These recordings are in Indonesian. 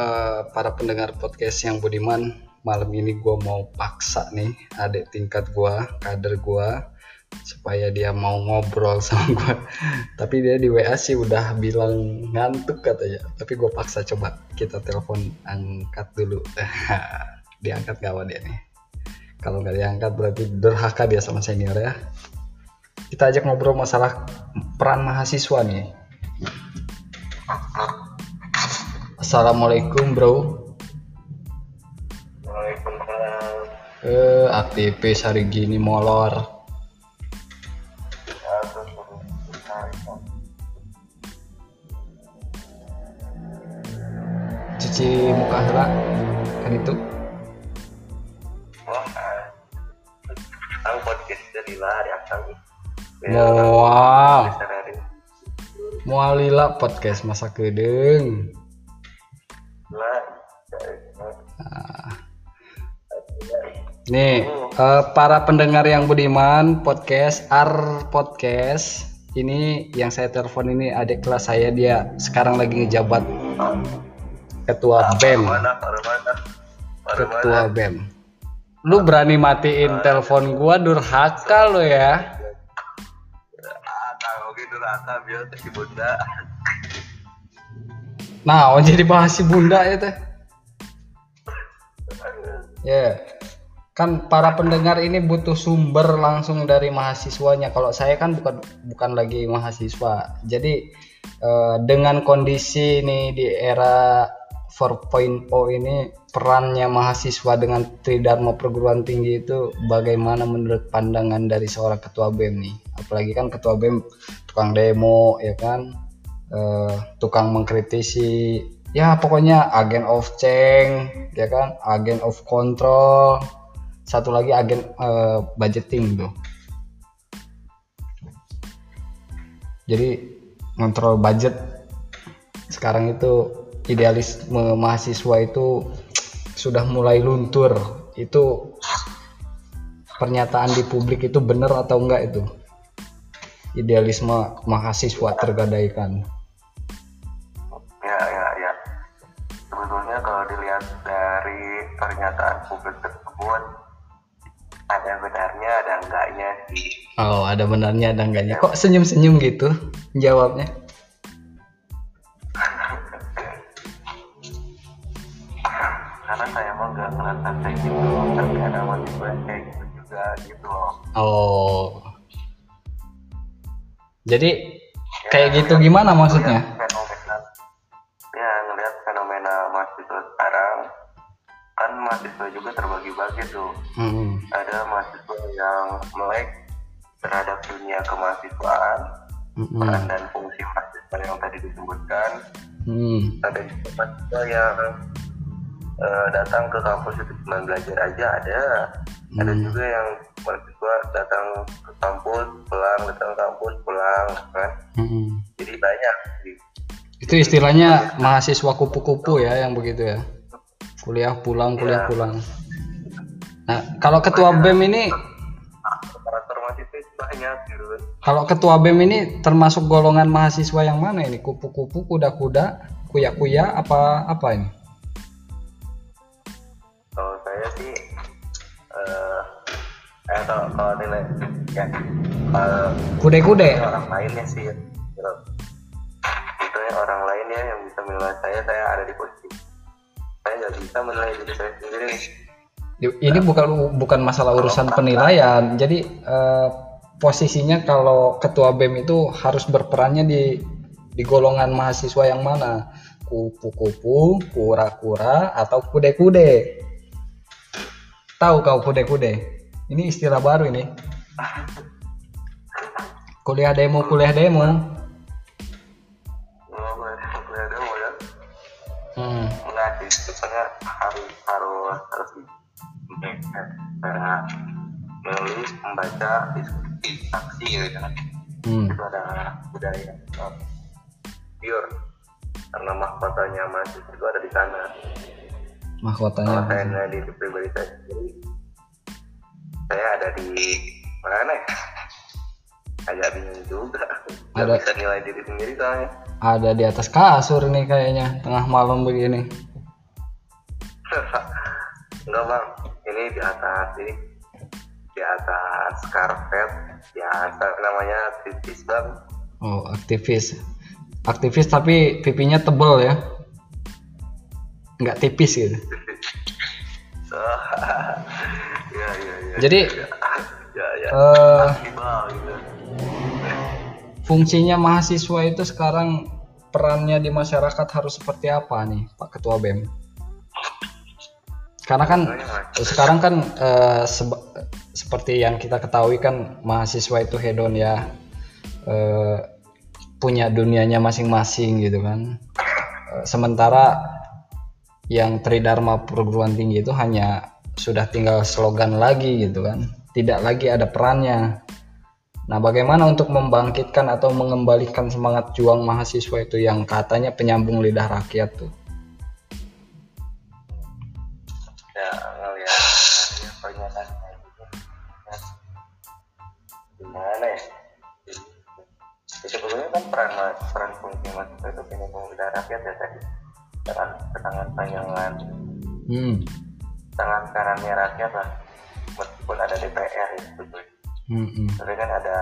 eh, para pendengar podcast yang budiman, malam ini gue mau paksa nih adik tingkat gue, kader gue, supaya dia mau ngobrol sama gue. Tapi dia di WA sih udah bilang ngantuk katanya. Tapi gue paksa coba kita telepon angkat dulu. diangkat gak dia nih? Kalau nggak diangkat berarti durhaka dia sama senior ya. Kita ajak ngobrol masalah peran mahasiswa nih. Assalamualaikum bro. Waalaikumsalam. Eh, aktivis hari gini molor. Ya, ya. Cuci muka heula kan itu. Jadi lari akang. Wow. Sehari. Mualila podcast masa kedeng. Lah. Nih, eh, para pendengar yang budiman podcast Ar Podcast ini yang saya telepon ini adik kelas saya dia sekarang lagi ngejabat ketua BEM, ketua? BEM. Lu berani matiin telepon gua durhaka lo ya? Rata biar bunda. Nah, oh jadi bahas si bunda ya teh. Ya, kan para pendengar ini butuh sumber langsung dari mahasiswanya. Kalau saya kan bukan bukan lagi mahasiswa. Jadi eh, dengan kondisi ini di era 4.0 ini perannya mahasiswa dengan tridharma perguruan tinggi itu bagaimana menurut pandangan dari seorang ketua BEM nih? Apalagi kan ketua BEM tukang demo ya kan, eh, tukang mengkritisi ya pokoknya agen of change ya kan? Agen of control. Satu lagi agen eh, budgeting tuh jadi kontrol budget sekarang itu idealisme mahasiswa itu sudah mulai luntur. Itu pernyataan di publik itu benar atau enggak itu? Idealisme mahasiswa tergadaikan publik tersebut, ada benarnya, ada enggaknya sih. Oh, ada benarnya ada enggaknya. Kok senyum-senyum gitu jawabnya? Karena saya emang nggak ngerasa kayak gitu, tapi ada yang kayak gitu juga gitu loh. Oh. Jadi kayak gitu gimana maksudnya? Ngeliat mahasiswa juga terbagi-bagi tuh. Hmm. Ada mahasiswa yang melek terhadap dunia kemahasiswaan, Hmm. peran dan fungsi mahasiswa yang tadi disebutkan. Hmm. Ada juga mahasiswa yang eh, datang ke kampus itu cuma belajar aja ada. Ada Hmm. juga yang mahasiswa datang ke kampus, pulang, datang ke kampus, pulang, kan? Hmm. Jadi banyak sih. Itu istilahnya mahasiswa kupu-kupu ya yang begitu ya. Kuliah pulang, kuliah Iya. pulang. Nah, kalau ketua BEM ini itu banyak gitu kalau ketua BEM ini termasuk golongan mahasiswa yang mana ini? Kupu-kupu, kuda-kuda, kuya-kuya apa apa ini? Kalau saya sih, eh, eh kalau kalau nilai ya kalau Kude-kude. orang lainnya sih gitu. Sebetulnya orang lainnya yang bisa menilai saya saya ada di posisi saya nggak bisa menilai diri saya sendiri Ini bukan bukan masalah urusan penilaian. Jadi eh, posisinya kalau ketua BEM itu harus berperannya di di golongan mahasiswa yang mana? Kupu-kupu, kura-kura, atau kude-kude? Tahu kau kude-kude? Ini istilah baru ini. Kuliah demo, kuliah demo. oh ya Hmm. Enggak sih sebetulnya harus harus harus di cara menulis membaca diskusi saksi gitu kan Hmm. itu ada budaya pure karena mahkotanya mahasiswa itu ada di sana Mahkotanya. kalau saya nilai diri pribadi saya sendiri saya ada di mana ya agak bingung juga Ada- bisa nilai diri sendiri soalnya Ada di atas kasur nih kayaknya tengah malam begini. enggak bang. Ini di atas ini di atas karpet biasa namanya aktivis bang. Oh aktivis. Aktivis tapi pipinya tebel ya? Nggak tipis gitu. Ya ya ya jadi ya ya. gitu. fungsinya mahasiswa itu sekarang perannya di masyarakat harus seperti apa nih Pak Ketua BEM karena kan sekarang kan eh, seba- seperti yang kita ketahui kan mahasiswa itu hedon ya. Eh, punya dunianya masing-masing gitu kan. Eh, sementara yang Tridharma perguruan tinggi itu hanya sudah tinggal slogan lagi gitu kan. Tidak lagi ada perannya. Nah, bagaimana untuk membangkitkan atau mengembalikan semangat juang mahasiswa itu yang katanya penyambung lidah rakyat tuh? Peran peran fungsi mahasiswa itu penyambung lidah rakyat ya tadi tangan panjangan Hmm. tangan kanannya rakyat lah meskipun ada DPR ya sebetulnya Hmm, hmm. tapi kan ada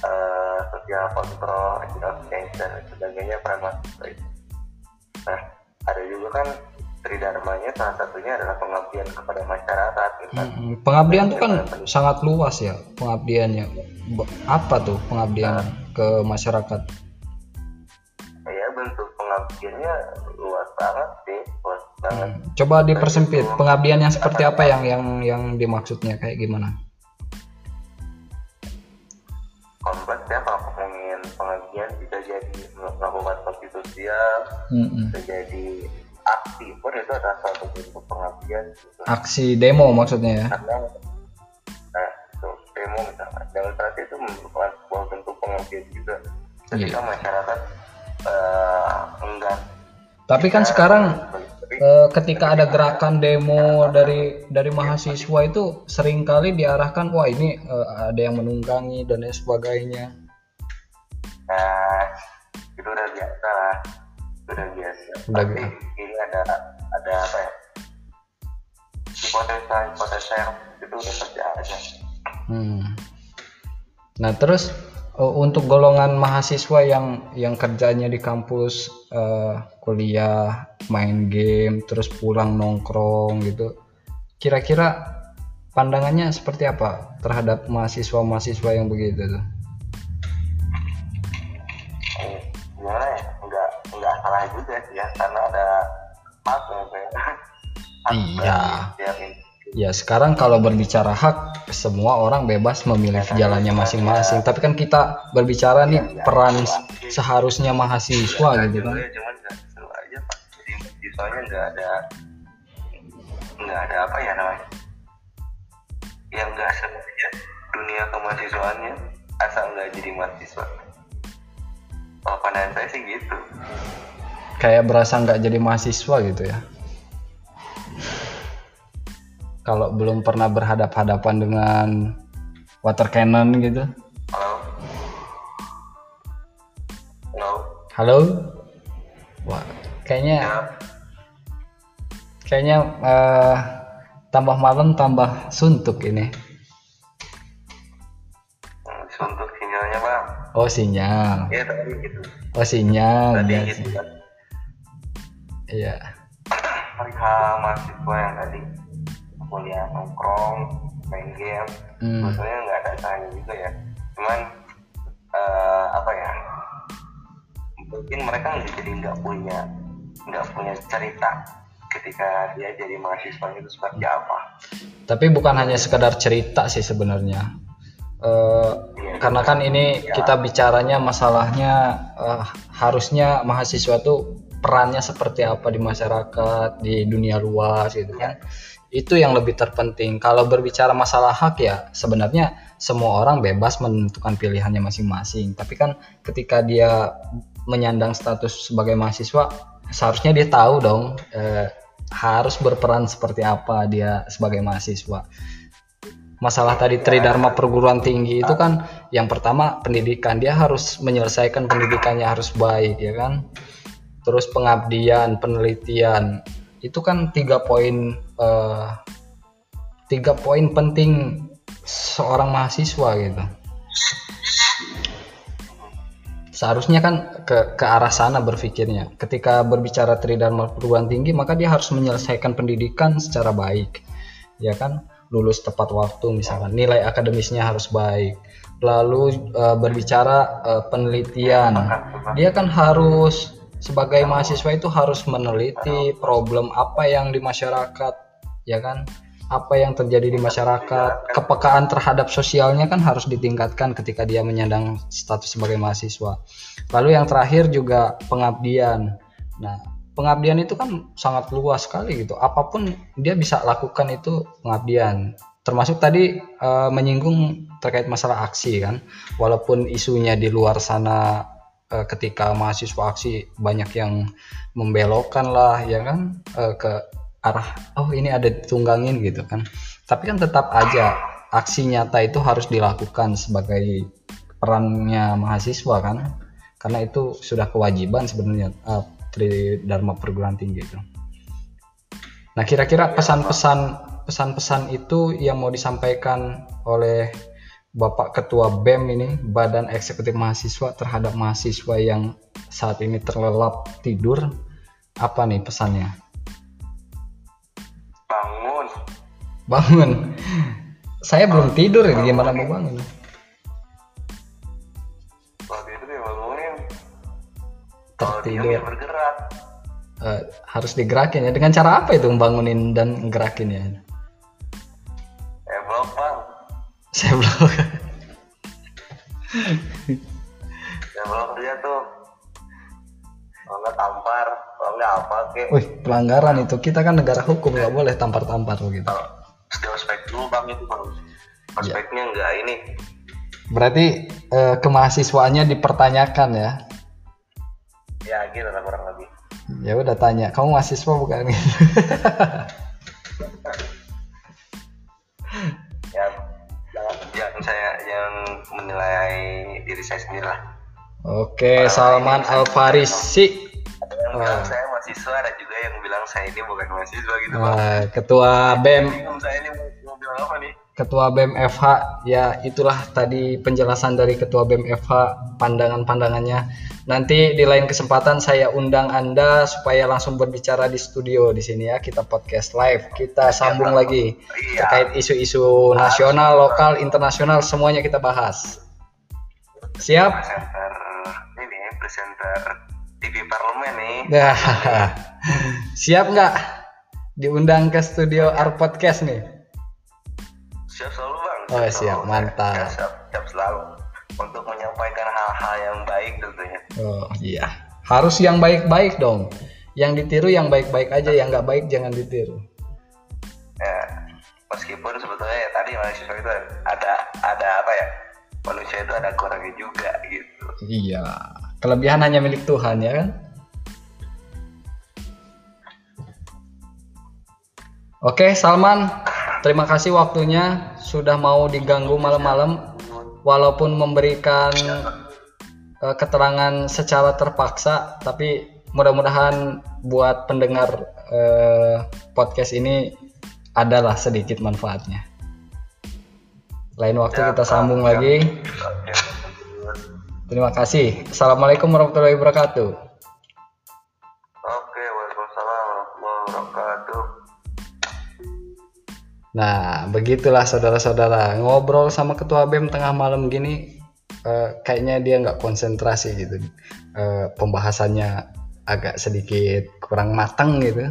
eh, sosial kontrol, change dan sebagainya peran mahasiswa itu. Nah, ada juga kan tridharmanya salah satunya adalah pengabdian kepada masyarakat gitu. Hmm. Pengabdian tuh kan sangat luas ya pengabdiannya. Apa tuh pengabdian ke masyarakat? Ya bentuk pengabdiannya luas banget sih, luas banget. Hmm. Coba dipersempit pengabdian yang seperti apa yang yang yang dimaksudnya kayak gimana? Kompleks ya kalau ngomongin pengabdian bisa jadi melakukan bakti sosial, Hmm, hmm. bisa jadi aksi pun itu adalah suatu bentuk pengabdian gitu. Aksi demo maksudnya ya? karena demo misalnya demonstrasi itu merupakan sebuah bentuk pengabdian juga. Ketika Iya. masyarakat eh, enggan. Tapi kan sekarang Eh, ketika ada gerakan demo dari dari mahasiswa itu sering kali diarahkan wah ini eh, ada yang menunggangi dan lain sebagainya. nah itu udah biasa lah. Itu udah biasa. Udah tapi biasa. ini ada ada apa ya? Hipotesa hipotesa yang itu udah terjadi Hmm. Nah terus eh, untuk golongan mahasiswa yang yang kerjanya di kampus eh, kuliah main game terus pulang nongkrong gitu, kira-kira pandangannya seperti apa terhadap mahasiswa-mahasiswa yang begitu tuh? Eh, gimana ya nggak nggak salah juga sih ya karena ada gitu ya Hak Iya. Ya sekarang kalau berbicara hak semua orang bebas memilih jalannya masing-masing. Tapi kan kita berbicara nih peran seharusnya mahasiswa gitu kan. Sebenarnya cuman nggak ada nggak ada apa ya namanya yang nggak seru aja dunia kemahasiswaannya asal nggak jadi mahasiswa kalau pandangan saya sih gitu Kayak berasa nggak jadi mahasiswa gitu ya. Kalau belum pernah berhadap-hadapan dengan water cannon gitu. halo halo Halo. Wah, kayaknya ya kayaknya eh, tambah malam tambah suntuk ini. hmm, untuk sinyalnya bang Oh sinyal. ya tadi gitu Oh sinyal. tadi biasa. gitu Iya. perihal mahasiswa yang tadi kuliah nongkrong main game. Hmm. sebetulnya nggak ada salahnya juga ya. Cuman eh, apa ya mungkin mereka jadi nggak punya nggak punya cerita ketika dia jadi mahasiswa itu seperti apa. Tapi bukan hanya sekedar cerita sih sebenarnya. Eh, karena kan ini kita bicaranya masalahnya eh, harusnya mahasiswa tuh perannya seperti apa di masyarakat, di dunia luas gitu kan. Itu yang lebih terpenting. Kalau berbicara masalah hak ya sebenarnya semua orang bebas menentukan pilihannya masing-masing. Tapi kan ketika dia menyandang status sebagai mahasiswa, seharusnya dia tahu dong eh, harus berperan seperti apa dia sebagai mahasiswa. Masalah tadi Tridharma perguruan tinggi itu kan yang pertama pendidikan dia harus menyelesaikan pendidikannya harus baik ya kan. Terus pengabdian, penelitian itu kan tiga poin uh, tiga poin penting seorang mahasiswa gitu. Seharusnya kan ke ke arah sana berpikirnya. Ketika berbicara tridharma perguruan tinggi maka dia harus menyelesaikan pendidikan secara baik. Ya kan? Lulus tepat waktu misalkan. Nilai akademisnya harus baik. Lalu e, berbicara e, penelitian. Dia kan harus sebagai mahasiswa itu harus meneliti problem apa yang di masyarakat ya kan apa yang terjadi di masyarakat, kepekaan terhadap sosialnya kan harus ditingkatkan ketika dia menyandang status sebagai mahasiswa. Lalu yang terakhir juga pengabdian. Nah, pengabdian itu kan sangat luas sekali gitu. Apa pun dia bisa lakukan itu pengabdian. Termasuk tadi e, menyinggung terkait masalah aksi kan. Walaupun isunya di luar sana e, ketika mahasiswa aksi banyak yang membelokkan lah ya kan? E, ke arah oh ini ada ditunggangin gitu kan. Tapi kan tetap aja aksi nyata itu harus dilakukan sebagai perannya mahasiswa kan. Karena itu sudah kewajiban sebenarnya uh, Dharma perguruan tinggi itu. Nah kira-kira pesan-pesan pesan-pesan itu yang mau disampaikan oleh Bapak Ketua BEM ini Badan Eksekutif Mahasiswa terhadap mahasiswa yang saat ini terlelap tidur. Apa nih pesannya? Bangun. Saya belum tidur ini gimana mau bangun. kalau tidur ya bangunin. Tertidur ya bergerak. Uh, harus digerakin ya. Dengan cara apa itu membangunin dan gerakin ya saya blok saya blok dia tuh kalau nggak tampar kalau nggak apa kek wih pelanggaran itu. Kita kan negara hukum nggak boleh tampar-tampar begitu di ospek dulu bang itu bang. Ospeknya ya. enggak ini. Berarti eh, kemahasiswaannya dipertanyakan ya? Ya gitu lah kurang lebih. Ya udah tanya kamu mahasiswa bukan oke Salman Al Farisi yang bilang saya mahasiswa ada juga yang bilang saya ini bukan mahasiswa gitu Wah, bang. ketua BEM saya ini mau bilang apa nih Ketua BEM FH ya itulah tadi penjelasan dari Ketua BEM FH pandangan-pandangannya. Nanti di lain kesempatan saya undang Anda supaya langsung berbicara di studio di sini ya kita podcast live. Kita sambung ya, lagi iya. terkait isu-isu nasional, lokal, internasional semuanya kita bahas. Siap? Presenter TV parlemen nih. Nah, siap nggak diundang ke studio Ar Podcast nih? Siap selalu bang. Oh siap, siap mantap. Ya, siap, siap selalu untuk menyampaikan hal-hal yang baik tentunya. Oh iya, harus yang baik-baik dong. Yang ditiru yang baik-baik aja, yang nggak baik jangan ditiru. Ya, meskipun sebetulnya ya, tadi mahasiswa itu ada ada apa ya? Manusia itu ada kurangnya juga gitu. Iya kelebihan hanya milik Tuhan ya kan? Oke Salman terima kasih waktunya sudah mau diganggu malam-malam. Walaupun memberikan uh, keterangan secara terpaksa tapi mudah-mudahan buat pendengar uh, podcast ini adalah sedikit manfaatnya. Lain waktu kita sambung lagi Terima kasih. Assalamualaikum warahmatullahi wabarakatuh. Oke, waalaikumsalam warahmatullahi wabarakatuh. Nah, begitulah saudara-saudara. Ngobrol sama ketua BEM tengah malam gini, uh, kayaknya dia nggak konsentrasi gitu. Uh, pembahasannya agak sedikit kurang matang gitu.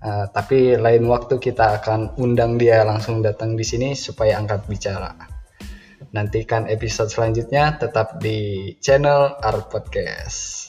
Uh, tapi lain waktu kita akan undang dia langsung datang di sini supaya angkat bicara. Nantikan episode selanjutnya tetap di channel Art Podcast.